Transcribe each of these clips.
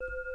you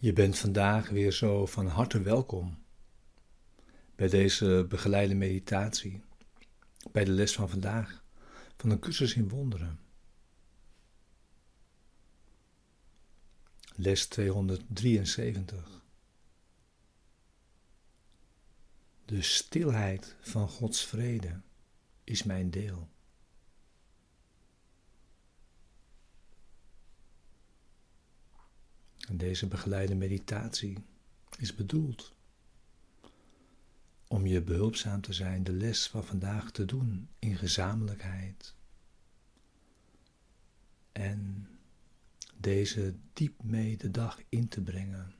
Je bent vandaag weer zo van harte welkom bij deze begeleide meditatie, bij de les van vandaag van een cursus in wonderen. Les 273. De stilheid van Gods vrede is mijn deel. En deze begeleide meditatie is bedoeld om je behulpzaam te zijn de les van vandaag te doen in gezamenlijkheid. En deze diep mee de dag in te brengen.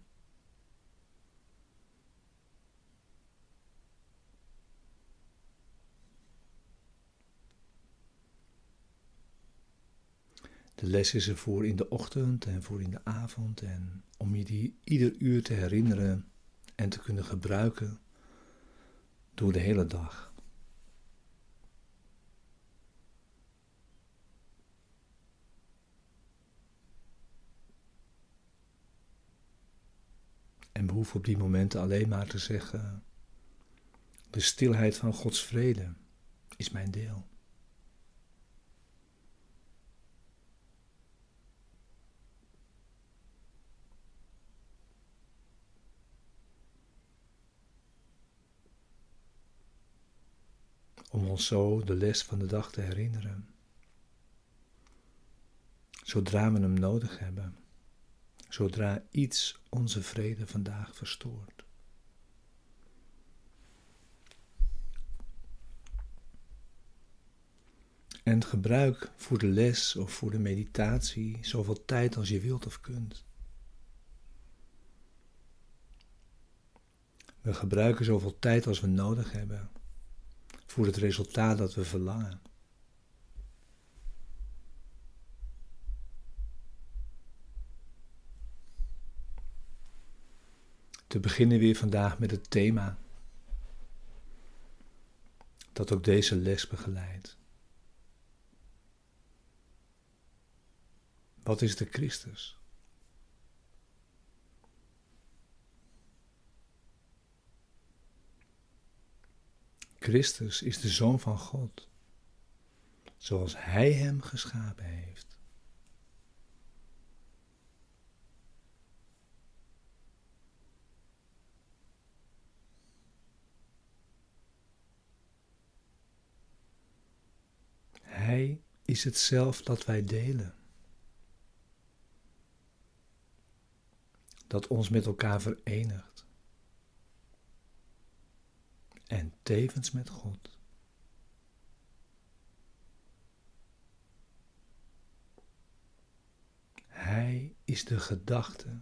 De les is er voor in de ochtend en voor in de avond en om je die ieder uur te herinneren en te kunnen gebruiken door de hele dag. En we hoeven op die momenten alleen maar te zeggen: De stilheid van Gods vrede is mijn deel. Om ons zo de les van de dag te herinneren. Zodra we hem nodig hebben, zodra iets onze vrede vandaag verstoort. En gebruik voor de les of voor de meditatie zoveel tijd als je wilt of kunt. We gebruiken zoveel tijd als we nodig hebben voor het resultaat dat we verlangen. Te beginnen weer vandaag met het thema dat ook deze les begeleidt. Wat is de Christus? Christus is de Zoon van God, zoals Hij hem geschapen heeft. Hij is het zelf dat wij delen. Dat ons met elkaar verenigt. En tevens met God. Hij is de gedachte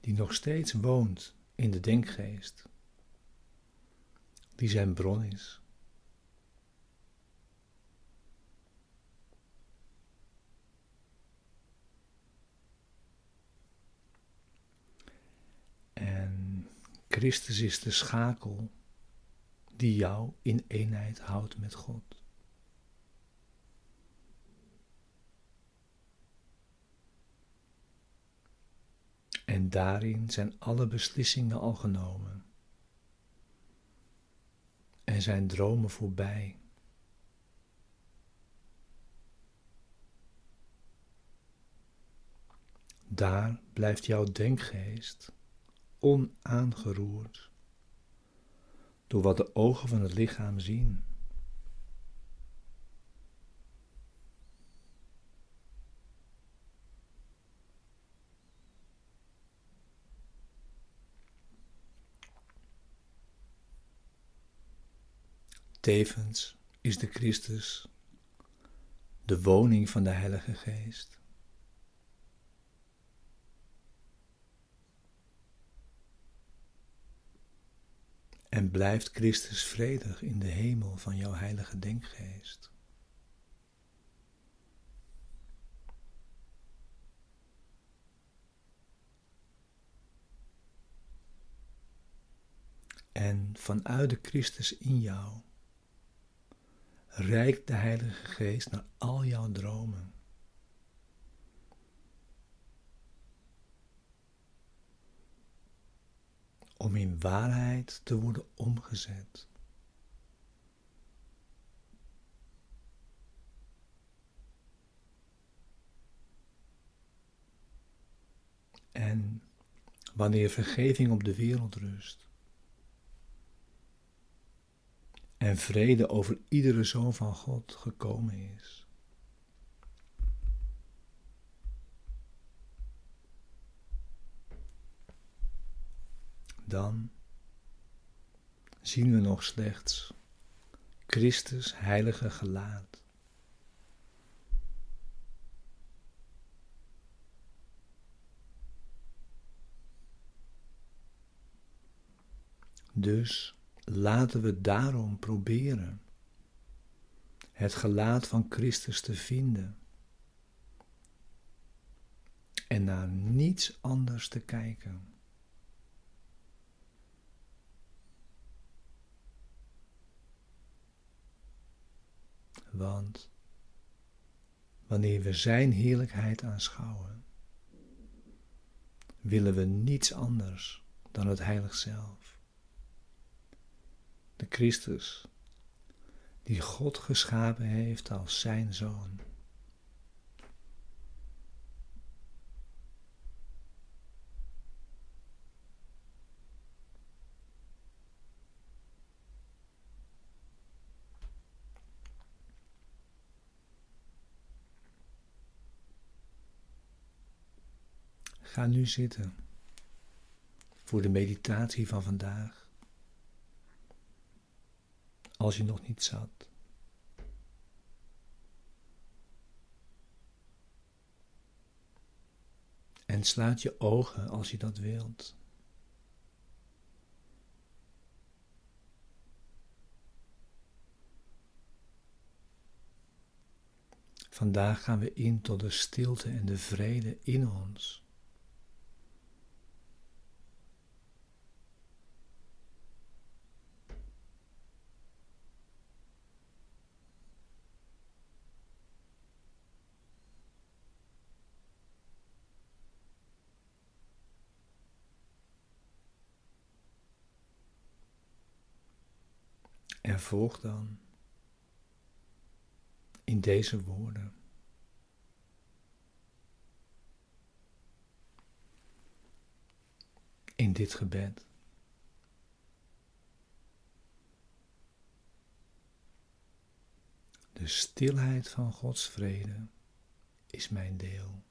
die nog steeds woont in de denkgeest, die zijn bron is. En Christus is de schakel die jou in eenheid houdt met God. En daarin zijn alle beslissingen al genomen. En zijn dromen voorbij. Daar blijft jouw denkgeest onaangeroerd door wat de ogen van het lichaam zien. Tevens is de Christus de woning van de Heilige Geest. En blijft Christus vredig in de hemel van jouw heilige denkgeest. En vanuit de Christus in jou reikt de Heilige Geest naar al jouw dromen. Om in waarheid te worden omgezet. En wanneer vergeving op de wereld rust, en vrede over iedere zoon van God gekomen is. Dan zien we nog slechts Christus heilige gelaat. Dus Laten we daarom proberen het gelaat van Christus te vinden en naar niets anders te kijken. Want wanneer we Zijn heerlijkheid aanschouwen, willen we niets anders dan het heilig zelf de Christus, die God geschapen heeft als zijn zoon. Ga nu zitten voor de meditatie van vandaag. als je nog niet zat. En sluit je ogen als je dat wilt. Vandaag gaan we in tot de stilte en de vrede in ons. En volg dan in deze woorden. In dit gebed. De stilheid van Gods vrede is mijn deel.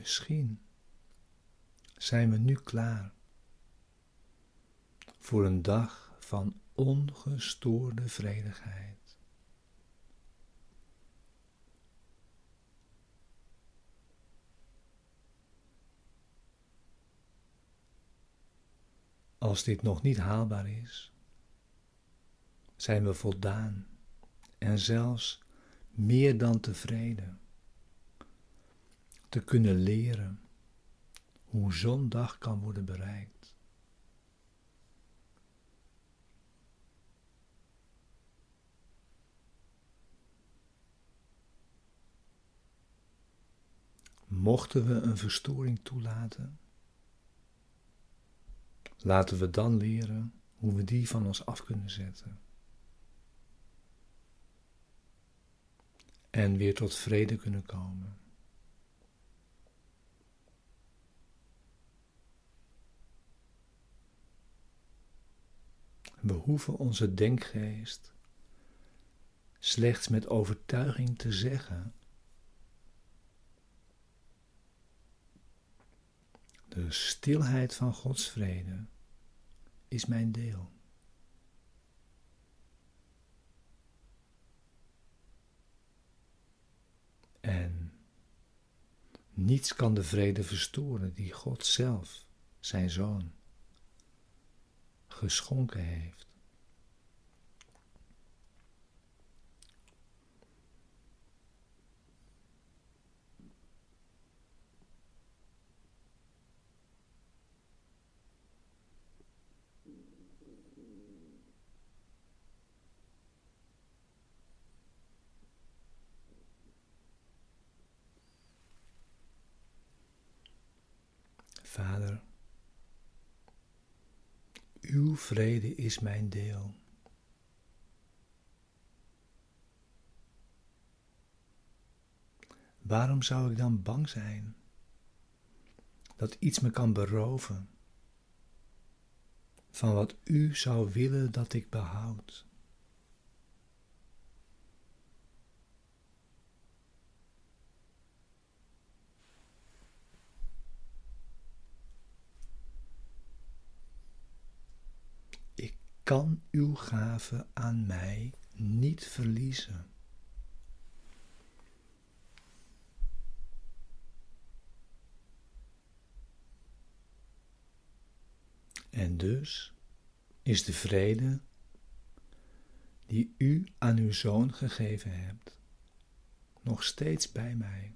Misschien zijn we nu klaar voor een dag van ongestoorde vredigheid. Als dit nog niet haalbaar is, zijn we voldaan en zelfs meer dan tevreden te kunnen leren hoe zo'n dag kan worden bereikt. Mochten we een verstoring toelaten, laten we dan leren hoe we die van ons af kunnen zetten. En weer tot vrede kunnen komen. We hoeven onze denkgeest slechts met overtuiging te zeggen. De stilheid van Gods vrede is mijn deel. En niets kan de vrede verstoren die God zelf, zijn zoon, geschonken heeft. Uw vrede is mijn deel. Waarom zou ik dan bang zijn dat iets me kan beroven van wat u zou willen dat ik behoud? Kan uw gave aan mij niet verliezen. En dus is de vrede die u aan uw zoon gegeven hebt, nog steeds bij mij.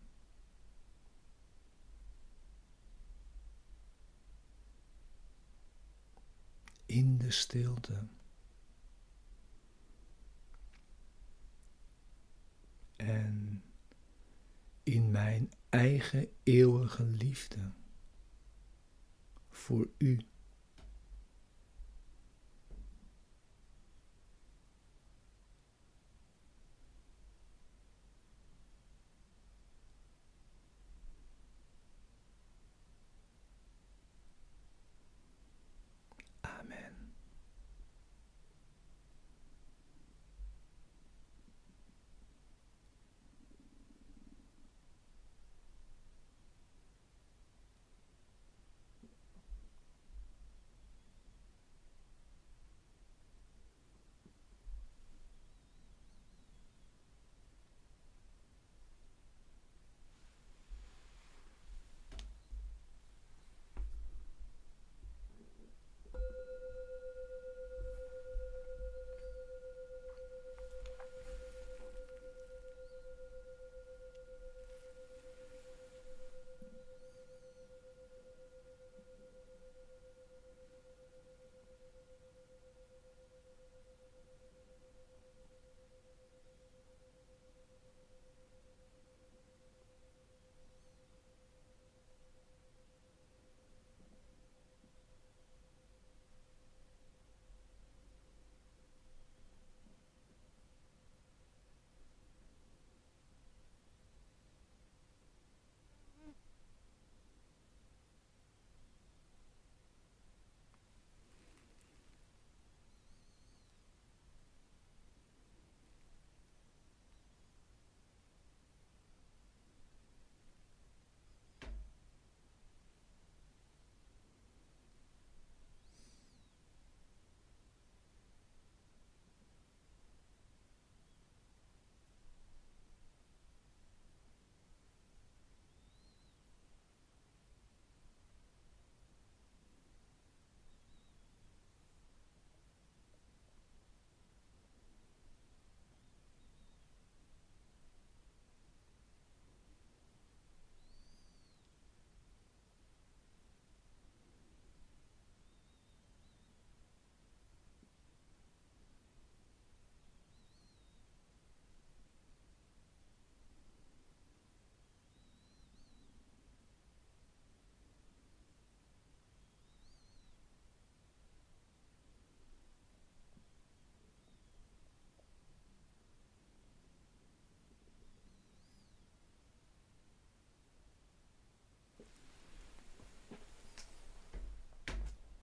In de stilte. En in mijn eigen eeuwige liefde voor u. Se adjudicaron.